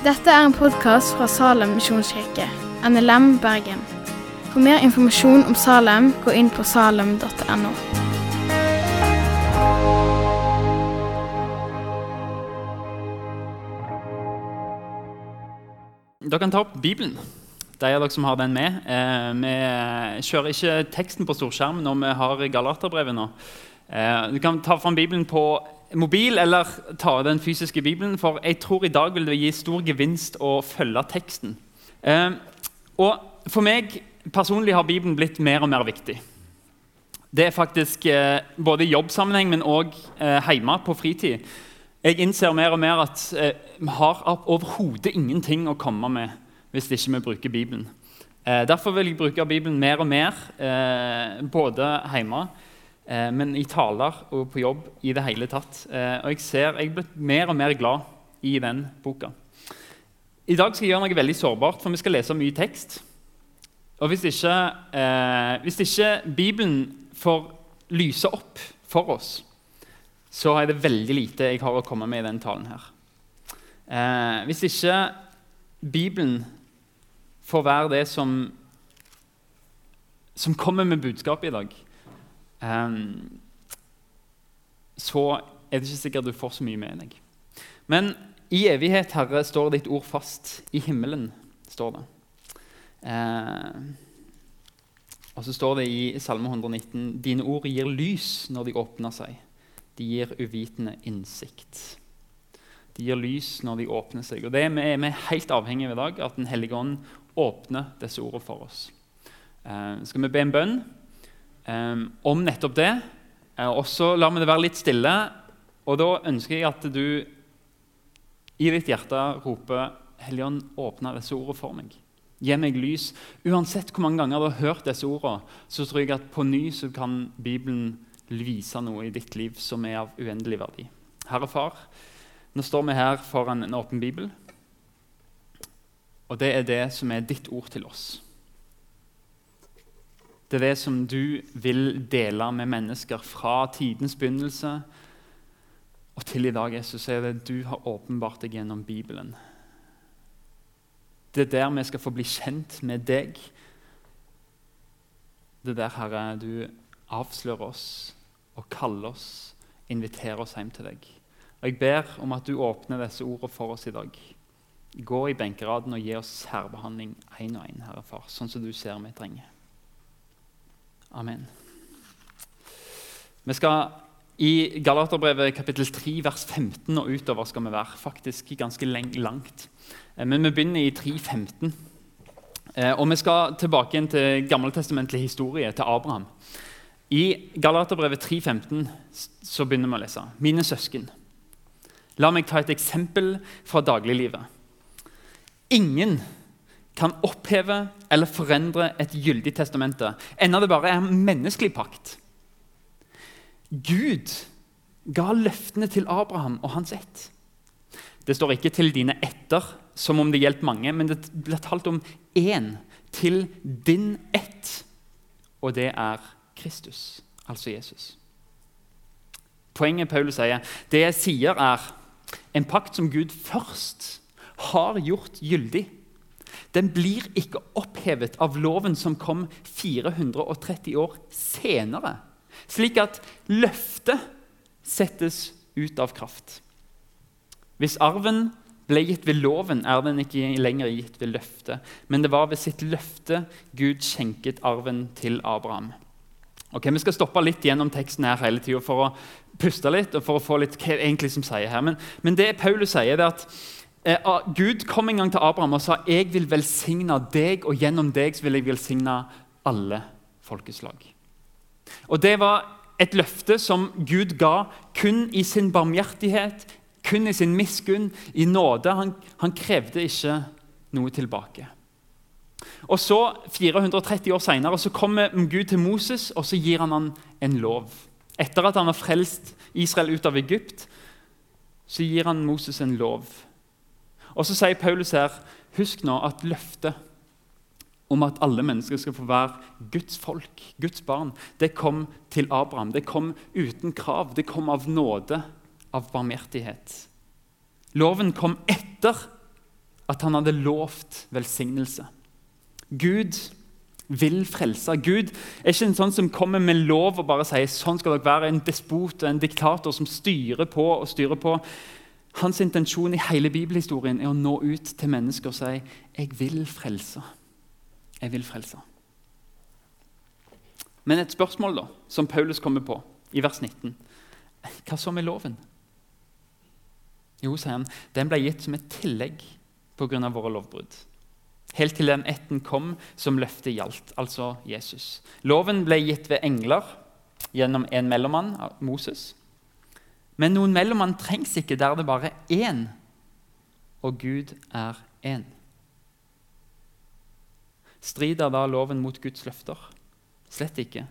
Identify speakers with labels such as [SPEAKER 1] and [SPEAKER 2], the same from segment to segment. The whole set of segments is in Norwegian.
[SPEAKER 1] Dette er en podkast fra Salem misjonskirke, NLM Bergen. For mer informasjon om Salem, gå inn på salem.no.
[SPEAKER 2] Dere kan ta opp Bibelen, de av dere som har den med. Eh, vi kjører ikke teksten på storskjerm når vi har Galaterbrevet nå. Eh, du kan ta fram Bibelen på mobil eller ta den fysiske Bibelen, for jeg tror i dag vil det gi stor gevinst å følge teksten. Eh, og For meg personlig har Bibelen blitt mer og mer viktig. Det er faktisk eh, både i jobbsammenheng, men òg eh, hjemme på fritid. Jeg innser mer og mer at eh, vi har overhodet ingenting å komme med hvis ikke vi bruker Bibelen. Eh, derfor vil jeg bruke Bibelen mer og mer, eh, både hjemme, eh, men i taler og på jobb i det hele tatt. Eh, og jeg ser jeg er blitt mer og mer glad i den boka. I dag skal jeg gjøre noe veldig sårbart, for vi skal lese mye tekst. Og hvis ikke, eh, hvis ikke Bibelen får lyse opp for oss, så er det veldig lite jeg har å komme med i denne talen. her. Eh, hvis ikke Bibelen får være det som, som kommer med budskapet i dag, så er det ikke sikkert du får så mye med deg. Men i evighet, Herre, står ditt ord fast. I himmelen står det. Eh, og så står det i Salme 119.: Dine ord gir lys når de åpner seg. De gir uvitende innsikt. De gir lys når de åpner seg. Og det er Vi er helt avhengige av i dag at Den hellige ånd åpner disse ordene for oss. Eh, skal vi be en bønn om nettopp det? Eh, og så lar vi det være litt stille. Og da ønsker jeg at du i ditt hjerte roper Helligånd, åpne disse ordene for meg. Gi meg lys. Uansett hvor mange ganger du har hørt disse ordene, så tror jeg at på ny så kan Bibelen vise noe i ditt liv som er av uendelig verdi. Herre Far, nå står vi her foran en åpen bibel. Og det er det som er ditt ord til oss. Det er det som du vil dele med mennesker fra tidens begynnelse og til i dag. Jesus, er det du har åpenbart deg gjennom Bibelen. Det er der vi skal få bli kjent med deg. Det er der, Herre, du avslører oss og kaller oss, inviterer oss hjem til deg. Og Jeg ber om at du åpner disse ordene for oss i dag. Gå i benkeraden og gi oss særbehandling én og én, Herre Far, sånn som du ser vi trenger. Amen. Vi skal I Galaterbrevet kapittel 3, vers 15 og utover skal vi være. Faktisk ganske langt. Men vi begynner i 3.15. Og vi skal tilbake igjen til gammeltestamentlig historie, til Abraham. I Galaterbrevet 3,15 så begynner vi å lese. Mine søsken, la meg ta et eksempel fra dagliglivet. Ingen kan oppheve eller forendre et gyldig testamente, enda det bare er en menneskelig pakt. Gud ga løftene til Abraham og hans ett. Det står ikke 'til dine etter', som om det hjelper mange, men det blir talt om én til din ett, og det er Kristus, altså Jesus. Poenget Paulus sier, det jeg sier, er en pakt som Gud først har gjort gyldig. Den blir ikke opphevet av loven som kom 430 år senere, slik at løftet settes ut av kraft. Hvis arven ble gitt ved loven, er den ikke lenger gitt ved løftet, men det var ved sitt løfte Gud skjenket arven til Abraham. Ok, Vi skal stoppe litt gjennom teksten her hele tida for å puste litt og for å få litt hva egentlig som sier her. Men, men det Paulus sier, er at Gud kom en gang til Abraham og sa jeg vil velsigne deg, og gjennom deg vil jeg velsigne alle folkeslag. Og Det var et løfte som Gud ga kun i sin barmhjertighet, kun i sin miskunn, i nåde. Han, han krevde ikke noe tilbake. Og så, 430 år senere, så kommer Gud til Moses og så gir han han en lov. Etter at han har frelst Israel ut av Egypt, så gir han Moses en lov. Og så sier Paulus her Husk nå at løftet om at alle mennesker skal få være Guds folk, Guds barn, det kom til Abraham. Det kom uten krav. Det kom av nåde, av barmhjertighet. Loven kom etter at han hadde lovt velsignelse. Gud vil frelse. Gud er ikke en sånn som kommer med lov og bare sier sånn skal dere være, en despot og en diktator som styrer på og styrer på. Hans intensjon i hele bibelhistorien er å nå ut til mennesker og si 'Jeg vil frelse'. Jeg vil frelse. Men et spørsmål da, som Paulus kommer på i vers 19. Hva så med loven? Jo, sier han, den ble gitt som et tillegg pga. våre lovbrudd. Helt til den etten kom som løftet gjaldt, altså Jesus. Loven ble gitt ved engler gjennom en mellommann, Moses. Men noen mellommann trengs ikke der det bare er én, og Gud er én. Strider da loven mot Guds løfter? Slett ikke.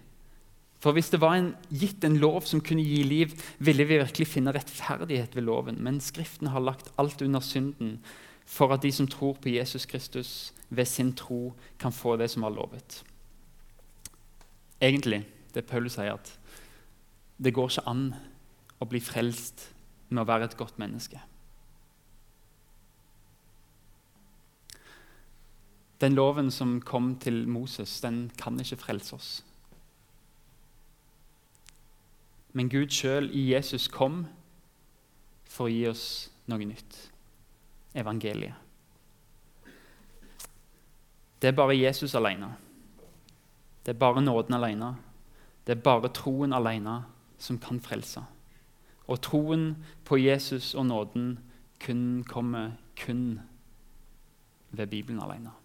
[SPEAKER 2] For hvis det var en, gitt en lov som kunne gi liv, ville vi virkelig finne rettferdighet ved loven. Men Skriften har lagt alt under synden for at de som tror på Jesus Kristus, ved sin tro kan få det som var lovet. Egentlig, det Paulus sier, at det går ikke an å bli frelst med å være et godt menneske. Den loven som kom til Moses, den kan ikke frelse oss. Men Gud sjøl i Jesus kom for å gi oss noe nytt evangeliet. Det er bare Jesus alene. Det er bare nåden alene. Det er bare troen alene som kan frelse. Og troen på Jesus og nåden kun kommer kun ved Bibelen alene.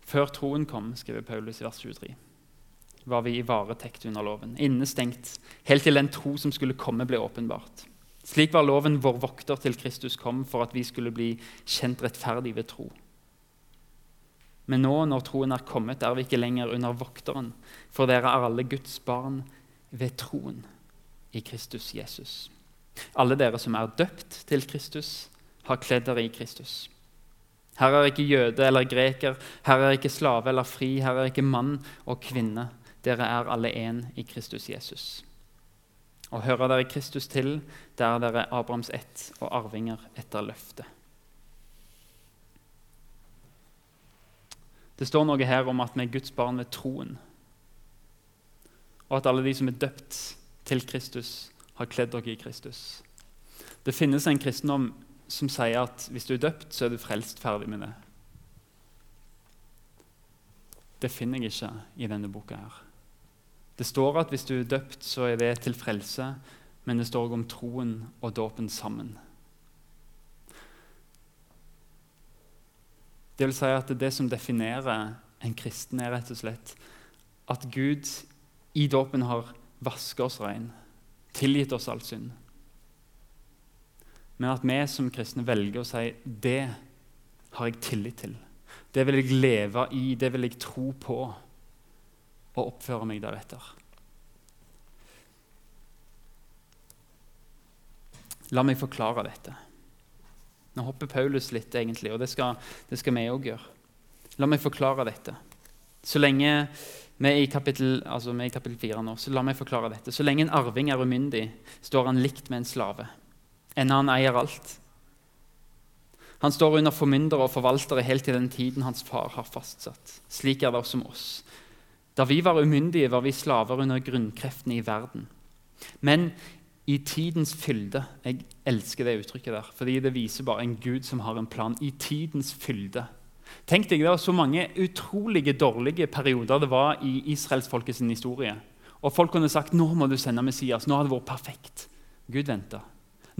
[SPEAKER 2] Før troen kom, skriver Paulus i vers 23 var vi i varetekt under loven, innestengt, helt til den tro som skulle komme, ble åpenbart. Slik var loven vår vokter til Kristus kom, for at vi skulle bli kjent rettferdig ved tro. Men nå, når troen er kommet, er vi ikke lenger under vokteren, for dere er alle Guds barn ved troen i Kristus Jesus. Alle dere som er døpt til Kristus, har kledd dere i Kristus. Her er ikke jøde eller greker, her er ikke slave eller fri, her er ikke mann og kvinne dere er alle én i Kristus Jesus. Og hører dere Kristus til, der er dere Abrahams ett og arvinger etter løftet. Det står noe her om at vi er Guds barn ved troen, og at alle de som er døpt til Kristus, har kledd dere i Kristus. Det finnes en kristendom som sier at hvis du er døpt, så er du frelst ferdig med det. Det finner jeg ikke i denne boka. her. Det står at hvis du er døpt, så er det til frelse, men det står om troen og dåpen sammen. Det vil si at det som definerer en kristen, er rett og slett at Gud i dåpen har vasket oss rein, tilgitt oss all synd. Men at vi som kristne velger å si det har jeg tillit til. Det vil jeg leve i, det vil jeg tro på og oppføre meg deretter. La meg forklare dette. Nå hopper Paulus litt, egentlig, og det skal, det skal vi òg gjøre. La meg forklare dette. Så lenge vi er, i kapittel, altså vi er i kapittel 4 nå, så la meg forklare dette. Så lenge en arving er umyndig, står han likt med en slave, Enda han eier alt. Han står under formyndere og forvaltere helt til den tiden hans far har fastsatt. Slik er det også med oss. Da vi var umyndige, var vi slaver under grunnkreftene i verden. Men i tidens fylde Jeg elsker det uttrykket der, fordi det viser bare en Gud som har en plan. I tidens fylde. Tenk deg, Det var så mange utrolige dårlige perioder det var i israelsfolkets historie. Og folk kunne sagt nå må du sende Messias. Nå har det vært perfekt. Gud venta.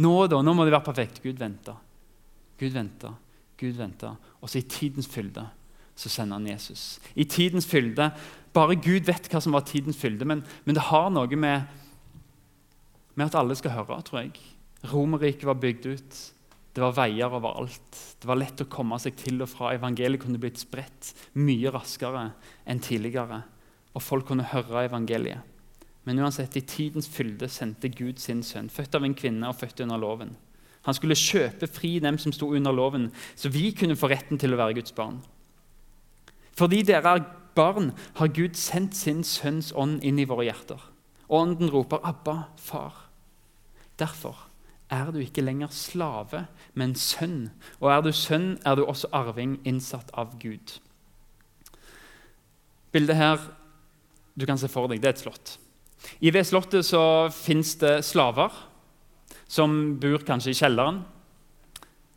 [SPEAKER 2] Nå da, nå må det være perfekt. Gud venta. Gud venta. Gud venta. Og så i tidens fylde så sender han Jesus. I tidens fylde bare Gud vet hva som var tidens fylde, men, men det har noe med, med, at alle skal høre, tror jeg. Romerriket var bygd ut. Det var veier overalt. Det var lett å komme seg til og fra. Evangeliet kunne blitt spredt mye raskere enn tidligere. Og folk kunne høre evangeliet. Men uansett, i tidens fylde sendte Gud sin sønn, født av en kvinne og født under loven. Han skulle kjøpe fri dem som sto under loven, så vi kunne få retten til å være Guds barn. Fordi dere er barn har Gud sendt sin sønns ånd inn i våre hjerter. Ånden roper 'Abba, far'. Derfor er du ikke lenger slave, men sønn. Og er du sønn, er du også arving innsatt av Gud. Bildet her du kan se for deg, det er et slott. I ved slottet så fins det slaver som bor kanskje i kjelleren.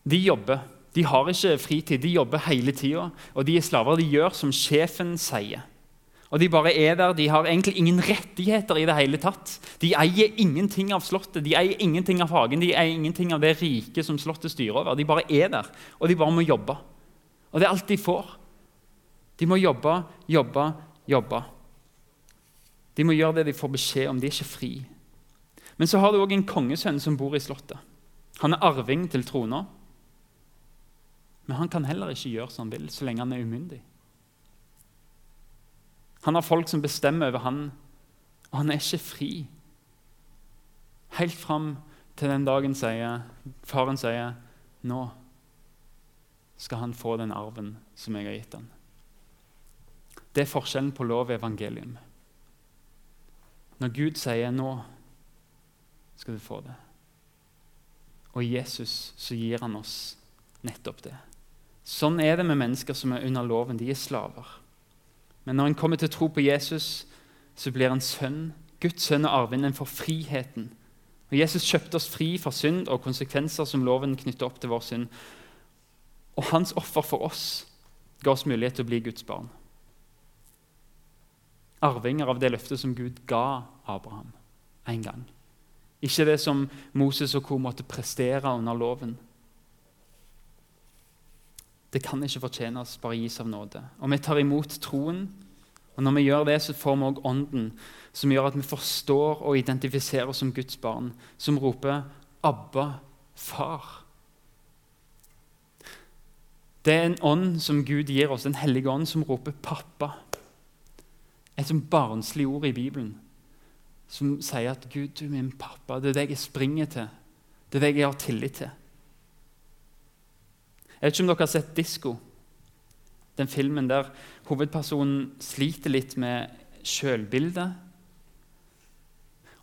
[SPEAKER 2] De jobber. De har ikke fritid, de jobber hele tida. Og de er slaver. De gjør som sjefen sier. Og De bare er der, de har egentlig ingen rettigheter i det hele tatt. De eier ingenting av slottet, de eier ingenting av hagen, de eier ingenting av det riket som slottet styrer over. De bare er der, og de bare må jobbe. Og det er alt de får. De må jobbe, jobbe, jobbe. De må gjøre det de får beskjed om. De er ikke fri. Men så har du òg en kongesønn som bor i slottet. Han er arving til trona. Men han kan heller ikke gjøre som han vil, så lenge han er umyndig. Han har folk som bestemmer over han, og han er ikke fri. Helt fram til den dagen sier, faren sier nå skal han få den arven som jeg har gitt han. Det er forskjellen på lov og evangelium. Når Gud sier 'nå skal du få det', og Jesus så gir han oss nettopp det. Sånn er det med mennesker som er under loven. De er slaver. Men når en kommer til å tro på Jesus, så blir en sønn. Guds sønn og arvinden for friheten. Og Jesus kjøpte oss fri fra synd og konsekvenser som loven knytter opp til vår synd. Og hans offer for oss ga oss mulighet til å bli Guds barn arvinger av det løftet som Gud ga Abraham en gang. Ikke det som Moses og co. måtte prestere under loven. Det kan ikke fortjene oss, bare gis av nåde. Og vi tar imot troen, og når vi gjør det, så får vi òg Ånden, som gjør at vi forstår og identifiserer oss som Guds barn, som roper 'Abba, far'. Det er en ånd som Gud gir oss, en hellig ånd som roper 'pappa'. Et sånt barnslig ord i Bibelen som sier at 'Gud, du er min pappa'. Det er deg jeg springer til. Det er deg jeg har tillit til. Jeg vet ikke om dere har sett 'Disko', den filmen der hovedpersonen sliter litt med sjølbildet.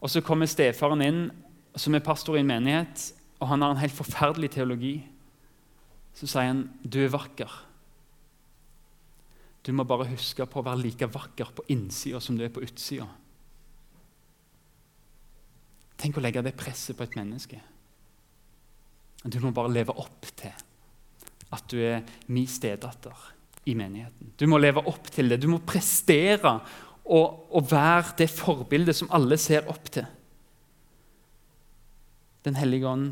[SPEAKER 2] Og så kommer stefaren inn, som er pastor i en menighet, og han har en helt forferdelig teologi. Så sier han 'Du er vakker'. Du må bare huske på å være like vakker på innsida som du er på utsida. Tenk å legge det presset på et menneske. Du må bare leve opp til at du er min stedatter i menigheten. Du må leve opp til det. Du må prestere og, og være det forbildet som alle ser opp til. Den hellige ånd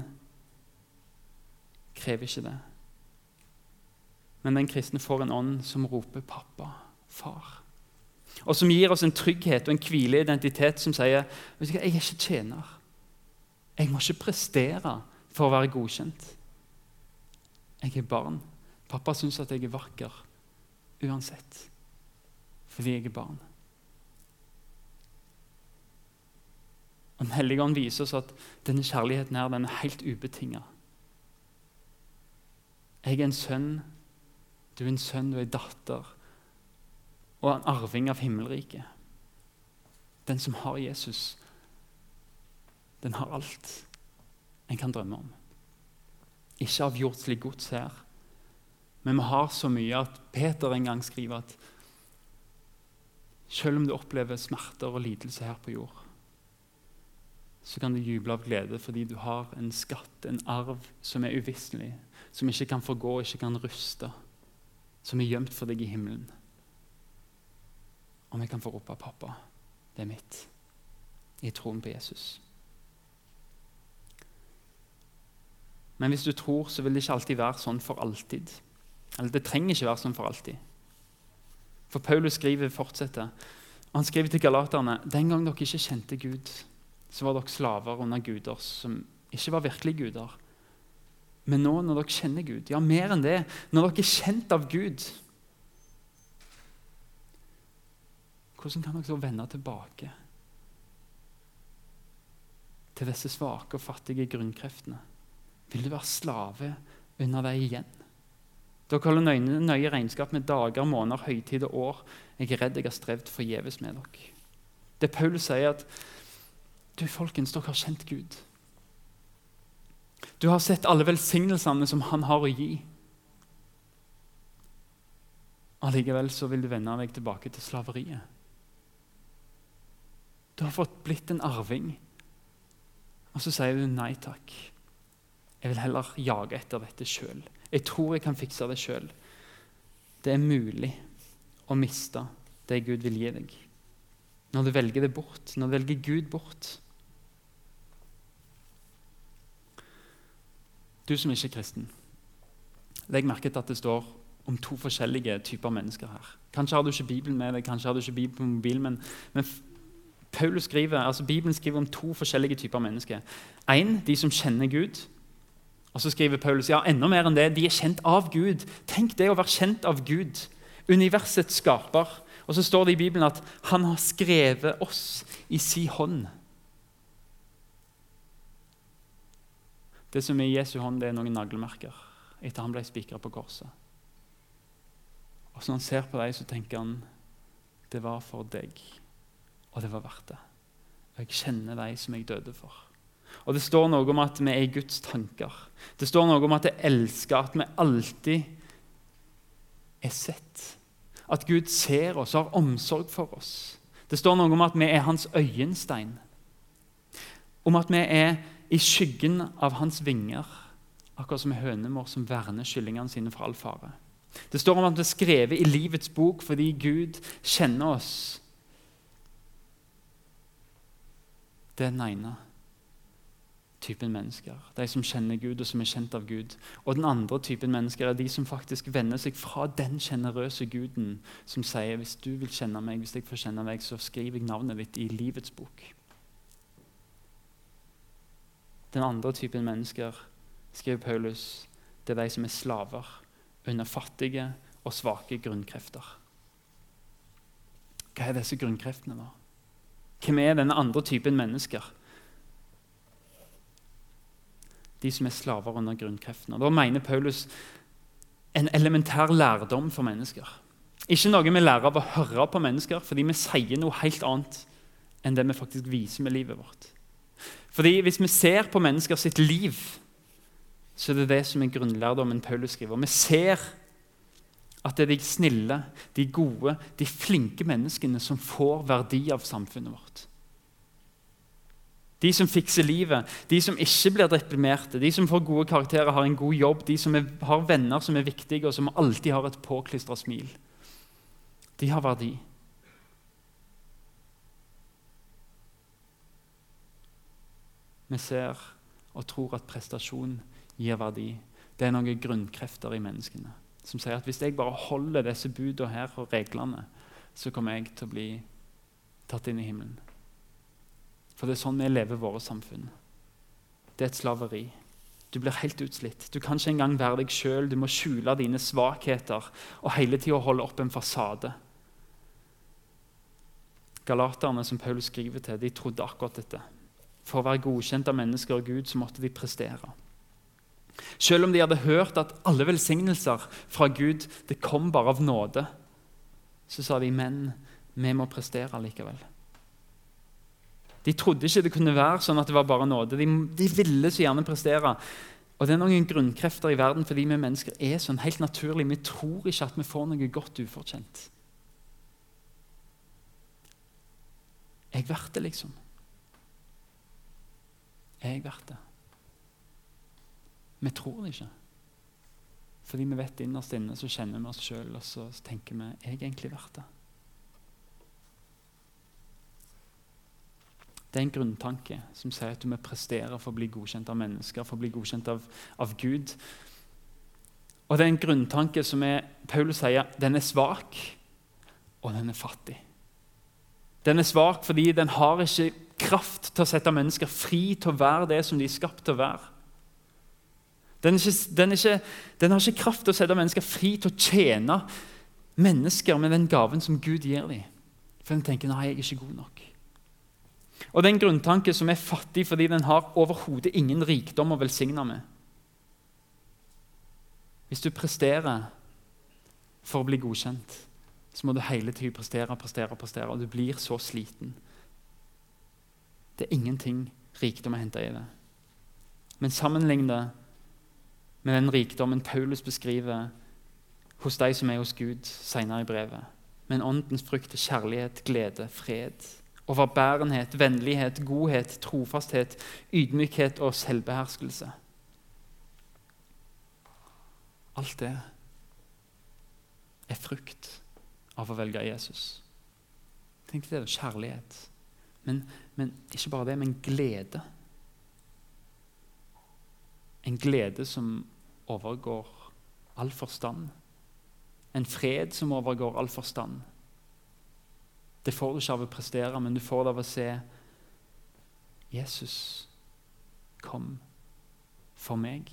[SPEAKER 2] krever ikke det. Men den kristne får en ånd som roper 'pappa, far'. Og som gir oss en trygghet og en hvile identitet som sier 'Jeg er ikke tjener. Jeg må ikke prestere for å være godkjent.' Jeg er barn. Pappa syns at jeg er vakker uansett, fordi jeg er barn. Og Den hellige ånd viser oss at denne kjærligheten her, den er helt ubetinga. Jeg er en sønn du er en sønn, du er en datter og en arving av himmelriket. Den som har Jesus, den har alt en kan drømme om. Ikke av jordslig gods her, men vi har så mye at Peter en gang skriver at selv om du opplever smerter og lidelse her på jord, så kan du juble av glede fordi du har en skatt, en arv, som er uvisselig, som ikke kan forgå, ikke kan ruste som er gjemt for deg i himmelen. Og vi kan få rope 'Pappa, det er mitt', i troen på Jesus. Men hvis du tror, så vil det ikke alltid være sånn for alltid. Eller det trenger ikke være sånn for alltid. For Paulus skriver fortsetter. Han skriver til galaterne den gang dere ikke kjente Gud, så var dere slaver under guder som ikke var virkelige guder. Men nå når dere kjenner Gud, ja, mer enn det, når dere er kjent av Gud Hvordan kan dere så vende tilbake til disse svake og fattige grunnkreftene? Vil du være slave under deg igjen? Dere holder nøye, nøye regnskap med dager, måneder, høytid og år. Jeg er redd jeg har strevd forgjeves med dere. Det Paulus sier, at du folkens, dere har kjent Gud. Du har sett alle velsignelsene som han har å gi. Allikevel så vil du vende deg tilbake til slaveriet. Du har fått blitt en arving, og så sier du nei takk. Jeg vil heller jage etter dette sjøl. Jeg tror jeg kan fikse det sjøl. Det er mulig å miste det Gud vil gi deg. Når du velger det bort, når du velger Gud bort. Du som ikke er kristen, legg merke til at det står om to forskjellige typer mennesker her. Kanskje har du ikke Bibelen med deg, kanskje har du ikke Bibelen på mobilen, men, men Paulus skriver, altså Bibelen skriver om to forskjellige typer mennesker. En, de som kjenner Gud. Og så skriver Paulus ja, enda mer enn det, de er kjent av Gud. Tenk det å være kjent av Gud, universets skaper. Og så står det i Bibelen at han har skrevet oss i si hånd. Det som er i Jesu hånd, det er noen naglemerker etter han ble spikra på korset. Og så Når han ser på deg, så tenker han det var for deg, og det var verdt det. Jeg kjenner deg som jeg døde for. Og Det står noe om at vi er Guds tanker. Det står noe om at jeg elsker, at vi alltid er sett. At Gud ser oss og har omsorg for oss. Det står noe om at vi er hans øyenstein. Om at vi er i skyggen av hans vinger, akkurat som hønemor som verner kyllingene sine fra all fare. Det står om at vi er skrevet i livets bok fordi Gud kjenner oss. Det er den ene typen mennesker. De som kjenner Gud, og som er kjent av Gud. Og den andre typen mennesker er de som faktisk vender seg fra den sjenerøse Guden som sier hvis du vil kjenne meg, hvis jeg får kjenne meg, så skriver jeg navnet ditt i livets bok. Den andre typen mennesker, skriver Paulus, det er de som er slaver under fattige og svake grunnkrefter. Hva er disse grunnkreftene, da? Hvem er denne andre typen mennesker? De som er slaver under grunnkreftene. Da mener Paulus en elementær lærdom for mennesker. Ikke noe vi lærer av å høre på mennesker, fordi vi sier noe helt annet enn det vi faktisk viser med livet vårt. Fordi Hvis vi ser på mennesker sitt liv, så er det det som er grunnlærdommen Paulus skriver. Vi ser at det er de snille, de gode, de flinke menneskene som får verdi av samfunnet vårt. De som fikser livet, de som ikke blir deprimerte, de som får gode karakterer, har en god jobb, de som er, har venner som er viktige, og som alltid har et påklistra smil. De har verdi. Vi ser og tror at prestasjon gir verdi. Det er noen grunnkrefter i menneskene som sier at hvis jeg bare holder disse budene her og reglene, så kommer jeg til å bli tatt inn i himmelen. For det er sånn vi lever våre samfunn. Det er et slaveri. Du blir helt utslitt. Du kan ikke engang være deg sjøl. Du må skjule dine svakheter og hele tida holde opp en fasade. Galaterne som Paulus skriver til, de trodde akkurat dette. For å være godkjent av mennesker og Gud så måtte de prestere. Selv om de hadde hørt at alle velsignelser fra Gud det kom bare av nåde, så sa de men vi må prestere likevel. De trodde ikke det kunne være sånn at det var bare nåde. De, de ville så gjerne prestere. Og Det er noen grunnkrefter i verden fordi vi mennesker er sånn helt naturlig. Vi tror ikke at vi får noe godt ufortjent. Er jeg verdt det, liksom? Er jeg verdt det? Vi tror det ikke. Fordi vi vet innerst inne så kjenner vi oss sjøl og så tenker vi er jeg egentlig verdt det. Det er en grunntanke som sier at du må prestere for å bli godkjent av mennesker, for å bli godkjent av, av Gud. Og det er en grunntanke som er, Paulus sier den er svak, og den er fattig. Den er svak fordi den har ikke kraft til å sette mennesker fri til å være det som de er skapt til å være. Den, ikke, den, ikke, den, har ikke kraft til å sette mennesker fri til å tjene mennesker med den gaven som Gud gir dem. For den tenker nei, jeg er ikke god nok. Og det er en grunntanke som er fattig fordi den har overhodet ingen rikdom å velsigne med. Hvis du presterer for å bli godkjent, så må du hele tiden prestere, prestere, prestere, og du blir så sliten. Det er ingenting rikdom å hente i det. Men sammenlign det med den rikdommen Paulus beskriver hos de som er hos Gud senere i brevet. Med en åndens frukt til kjærlighet, glede, fred, overbærenhet, vennlighet, godhet, trofasthet, ydmykhet og selvbeherskelse. Alt det er frukt av å velge Jesus. Tenk det, kjærlighet. Men, men ikke bare det, men glede. En glede som overgår all forstand. En fred som overgår all forstand. Det får du ikke av å prestere, men du får det av å se Jesus kom for meg.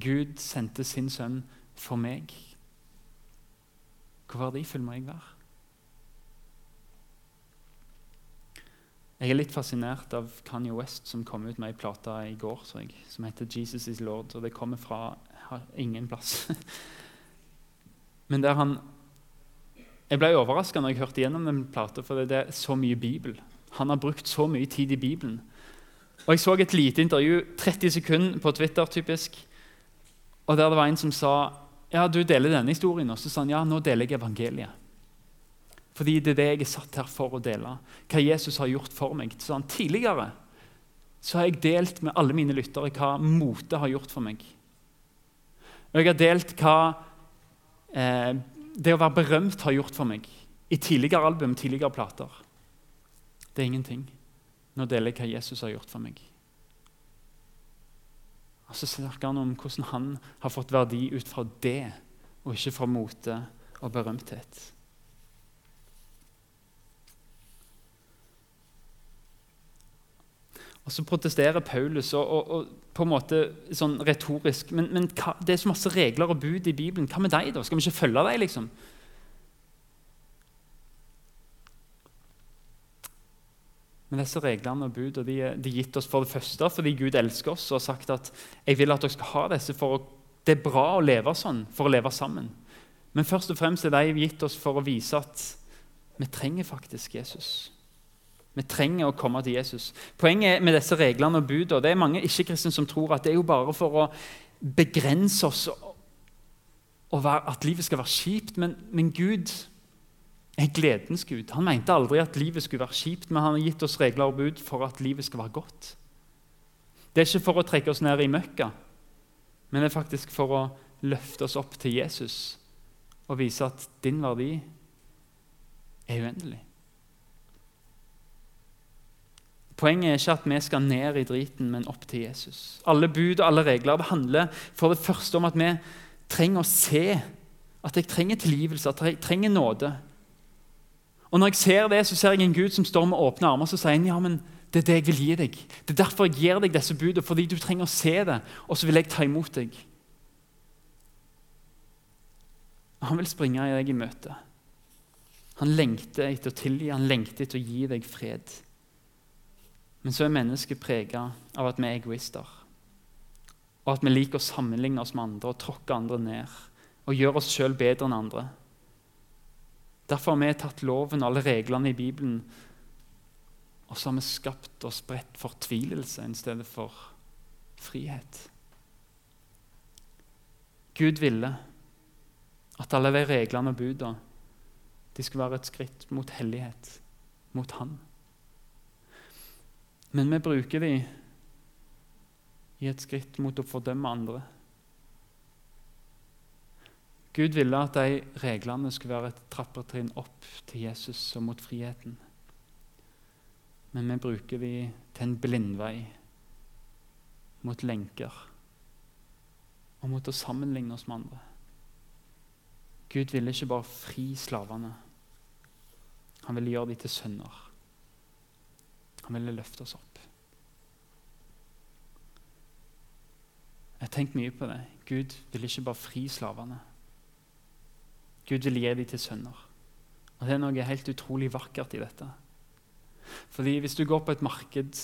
[SPEAKER 2] Gud sendte sin sønn for meg. Hvor verdifull må jeg være? Jeg er litt fascinert av Kanye West, som kom ut med ei plate i går jeg, som heter 'Jesus Is Lord'. og Det kommer fra ingen plass. Men der han Jeg ble overraska når jeg hørte gjennom den plata, for det er så mye Bibel. Han har brukt så mye tid i Bibelen. Og Jeg så et lite intervju, 30 sekunder på Twitter, typisk, og der det var en som sa ja, du deler denne historien. Og så sa han ja, nå deler jeg evangeliet. Fordi det er det jeg er satt her for å dele. Hva Jesus har gjort for meg. Så han, Tidligere så har jeg delt med alle mine lyttere hva mote har gjort for meg. Og jeg har delt hva eh, det å være berømt har gjort for meg i tidligere album, tidligere plater. Det er ingenting. Nå deler jeg hva Jesus har gjort for meg. Og Så snakker han om hvordan han har fått verdi ut fra det, og ikke fra mote og berømthet. Og Så protesterer Paulus og, og, og på en måte sånn retorisk. Men, men hva, det er så masse regler og bud i Bibelen. Hva med deg, da? Skal vi ikke følge deg, liksom? Men disse reglene og budene de, de gitt oss for det første fordi Gud elsker oss og har sagt at jeg vil at dere skal ha disse for å, det er bra å leve sånn, for å leve sammen. Men først og fremst er de gitt oss for å vise at vi trenger faktisk Jesus. Vi trenger å komme til Jesus. Poenget med disse reglene og budene det er mange ikke-kristne som tror at det er jo bare for å begrense oss og at livet skal være kjipt. Men, men, Gud er gledens Gud. Han mente aldri at livet skulle være kjipt, men han har gitt oss regler og bud for at livet skal være godt. Det er ikke for å trekke oss ned i møkka, men det er faktisk for å løfte oss opp til Jesus og vise at din verdi er uendelig. Poenget er ikke at vi skal ned i driten, men opp til Jesus. Alle bud og alle regler handler for det første om at vi trenger å se at jeg trenger tilgivelse, at jeg trenger nåde. Og Når jeg ser det, så ser jeg en Gud som står med åpne armer og sier ja, men det er det jeg vil gi deg. Det er derfor jeg gir deg disse budene, fordi du trenger å se det, og så vil jeg ta imot deg. Han vil springe deg i møte. Han lengter etter å tilgi, han lengter etter å gi deg fred. Men så er mennesket prega av at vi er egoister. Og at vi liker å sammenligne oss med andre og tråkke andre ned. Og gjøre oss sjøl bedre enn andre. Derfor har vi tatt loven og alle reglene i Bibelen og så har vi skapt og spredt fortvilelse i stedet for frihet. Gud ville at alle de reglene og budene de skulle være et skritt mot hellighet, mot Han. Men vi bruker de i et skritt mot å fordømme andre. Gud ville at de reglene skulle være et trappetrinn opp til Jesus og mot friheten. Men vi bruker de til en blindvei mot lenker og mot å sammenligne oss med andre. Gud ville ikke bare fri slavene. Han ville gjøre dem til sønner. Han ville løfte oss opp. Jeg har mye på det. Gud vil ikke bare fri slavene. Gud vil gi dem til sønner. Og Det er noe helt utrolig vakkert i dette. Fordi Hvis du går på et marked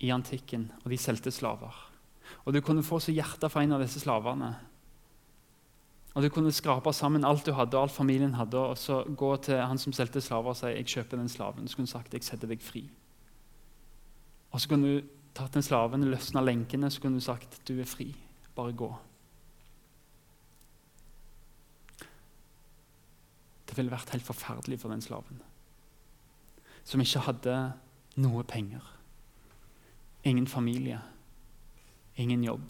[SPEAKER 2] i antikken, og de solgte slaver Og du kunne få så hjertet fra en av disse slavene og Du kunne skrape sammen alt du hadde, og alt familien hadde, og så gå til han som solgte slaver og si jeg kjøper den slaven. Så kunne du sagt jeg setter deg fri. Og så kunne du tatt en slaven, løsna lenkene, så kunne du sagt du er fri. Bare gå. Det ville vært helt forferdelig for den slaven. Som ikke hadde noe penger. Ingen familie. Ingen jobb.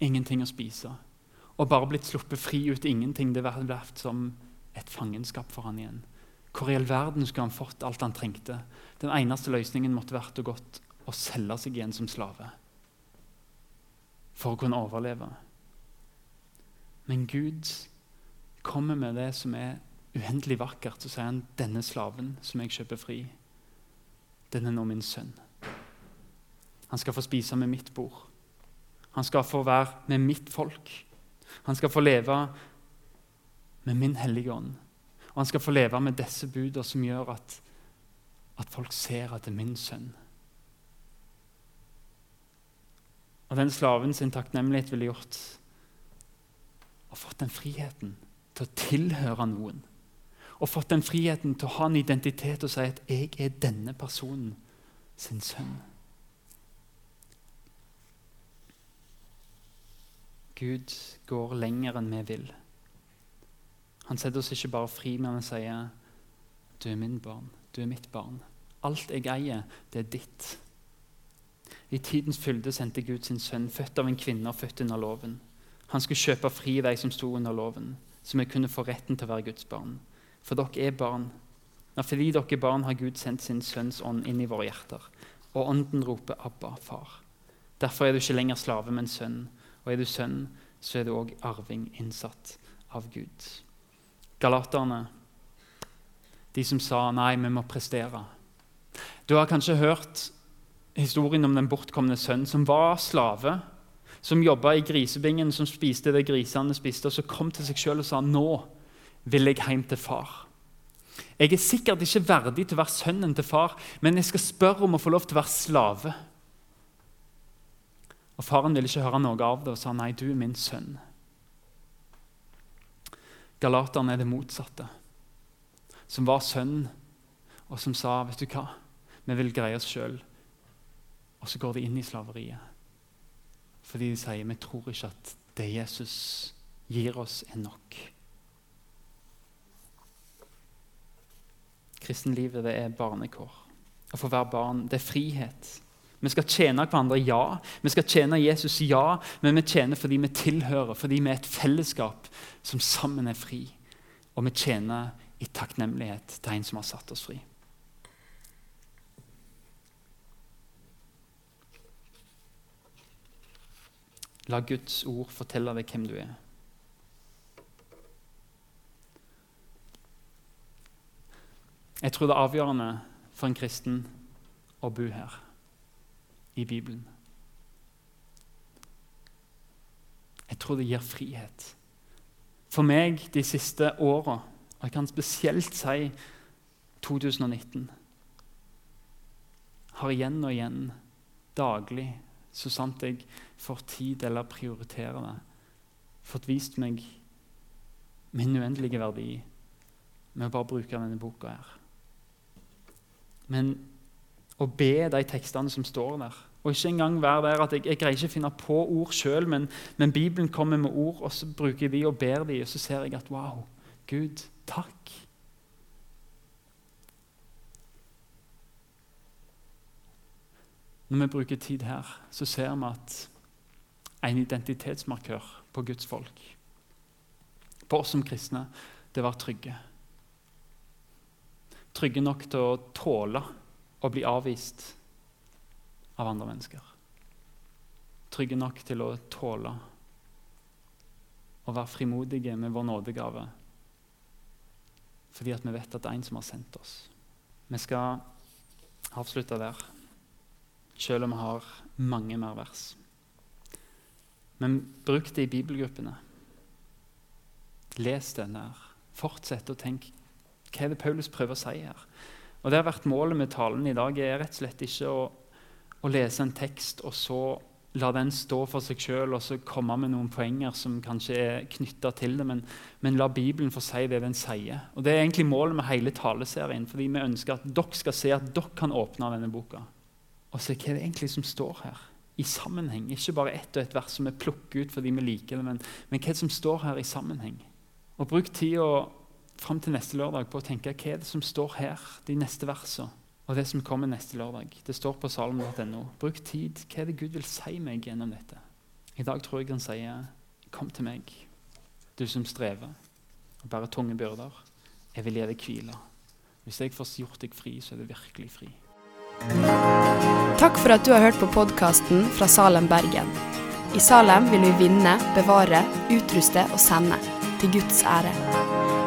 [SPEAKER 2] Ingenting å spise. Og bare blitt sluppet fri ut ingenting. Det ville vært som et fangenskap for han igjen. Hvor i all verden skulle han fått alt han trengte? Den eneste løsningen måtte vært og gått å selge seg igjen som slave. For å kunne overleve. Men Gud kommer med det som er uendelig vakkert, så sier han denne slaven som jeg kjøper fri, den er nå min sønn. Han skal få spise med mitt bord. Han skal få være med mitt folk. Han skal få leve med min hellige ånd. Og han skal få leve med disse budene som gjør at, at folk ser at det er min sønn. Og den slaven sin takknemlighet ville gjort og fått den friheten til å tilhøre noen. Og fått den friheten til å ha en identitet og si at 'jeg er denne personen sin sønn'. Gud går lenger enn vi vil. Han setter oss ikke bare fri, men han sier 'Du er min barn. Du er mitt barn. Alt jeg eier, det er ditt'. I tidens fylde sendte Gud sin sønn, født av en kvinne og født under loven. Han skulle kjøpe fri vei som sto under loven så vi kunne få retten til å være Guds barn. For dere er barn. Ja, fordi dere er barn, har Gud sendt sin sønns ånd inn i våre hjerter. Og ånden roper 'Abba, far'. Derfor er du ikke lenger slave, men sønn. Og er du sønn, så er du òg arving innsatt av Gud. Galaterne, de som sa 'nei, vi må prestere'. Du har kanskje hørt historien om den bortkomne sønnen som var slave som jobba i grisebingen, som spiste det grisene spiste, og som kom til seg sjøl og sa nå vil jeg hjem til far. Jeg er sikkert ikke verdig til å være sønnen til far, men jeg skal spørre om å få lov til å være slave. Og Faren ville ikke høre noe av det og sa nei, du er min sønn. Galaterne er det motsatte, som var sønn, og som sa vet du hva, vi vil greie oss sjøl. Og så går de inn i slaveriet. Fordi de sier vi tror ikke at det Jesus gir oss, er nok. Kristenlivet det er barnekår. Å få være barn det er frihet. Vi skal tjene hverandre, ja. Vi skal tjene Jesus, ja. Men vi tjener fordi vi tilhører, fordi vi er et fellesskap som sammen er fri. Og vi tjener i takknemlighet til en som har satt oss fri. La Guds ord fortelle deg hvem du er. Jeg tror det er avgjørende for en kristen å bo her, i Bibelen. Jeg tror det gir frihet. For meg de siste åra, og jeg kan spesielt si 2019, har igjen og igjen daglig så sant jeg får tid eller prioriterer det, fått vist meg min uendelige verdi med å bare bruke denne boka her. Men å be de tekstene som står der, og ikke engang være der at jeg, jeg greier ikke å finne på ord sjøl, men, men, Bibelen kommer med ord, og så bruker vi og ber de, og så ser jeg at wow, Gud, takk. Når vi bruker tid her, så ser vi at en identitetsmarkør på Guds folk, på oss som kristne, det var trygge. Trygge nok til å tåle å bli avvist av andre mennesker. Trygge nok til å tåle å være frimodige med vår nådegave fordi at vi vet at det er en som har sendt oss. Vi skal avslutte der selv om vi har mange mer vers. Men bruk det i bibelgruppene. Les den der. Fortsett å tenke hva er det Paulus prøver å si her. Og det har vært Målet med talen i dag er rett og slett ikke å, å lese en tekst og så la den stå for seg sjøl og så komme med noen poenger som kanskje er knytta til det, men, men, la Bibelen få si det den sier. Og Det er egentlig målet med hele taleserien, fordi vi ønsker at dere skal se at dere kan åpne denne boka og se hva det egentlig som står her. I sammenheng. Ikke bare ett og ett vers som vi plukker ut fordi vi liker det, men, men hva som står her i sammenheng. Og Bruk tida fram til neste lørdag på å tenke hva er det som står her, de neste versene, og det som kommer neste lørdag. Det står på salm.no. Bruk tid. Hva er det Gud vil si meg gjennom dette? I dag tror jeg han sier, 'Kom til meg, du som strever og bærer tunge byrder. Jeg vil gi deg hvile.' Hvis jeg får gjort deg fri, så er du virkelig fri.
[SPEAKER 3] Takk for at du har hørt på podkasten fra Salem, Bergen. I Salem vil vi vinne, bevare, utruste og sende. Til Guds ære.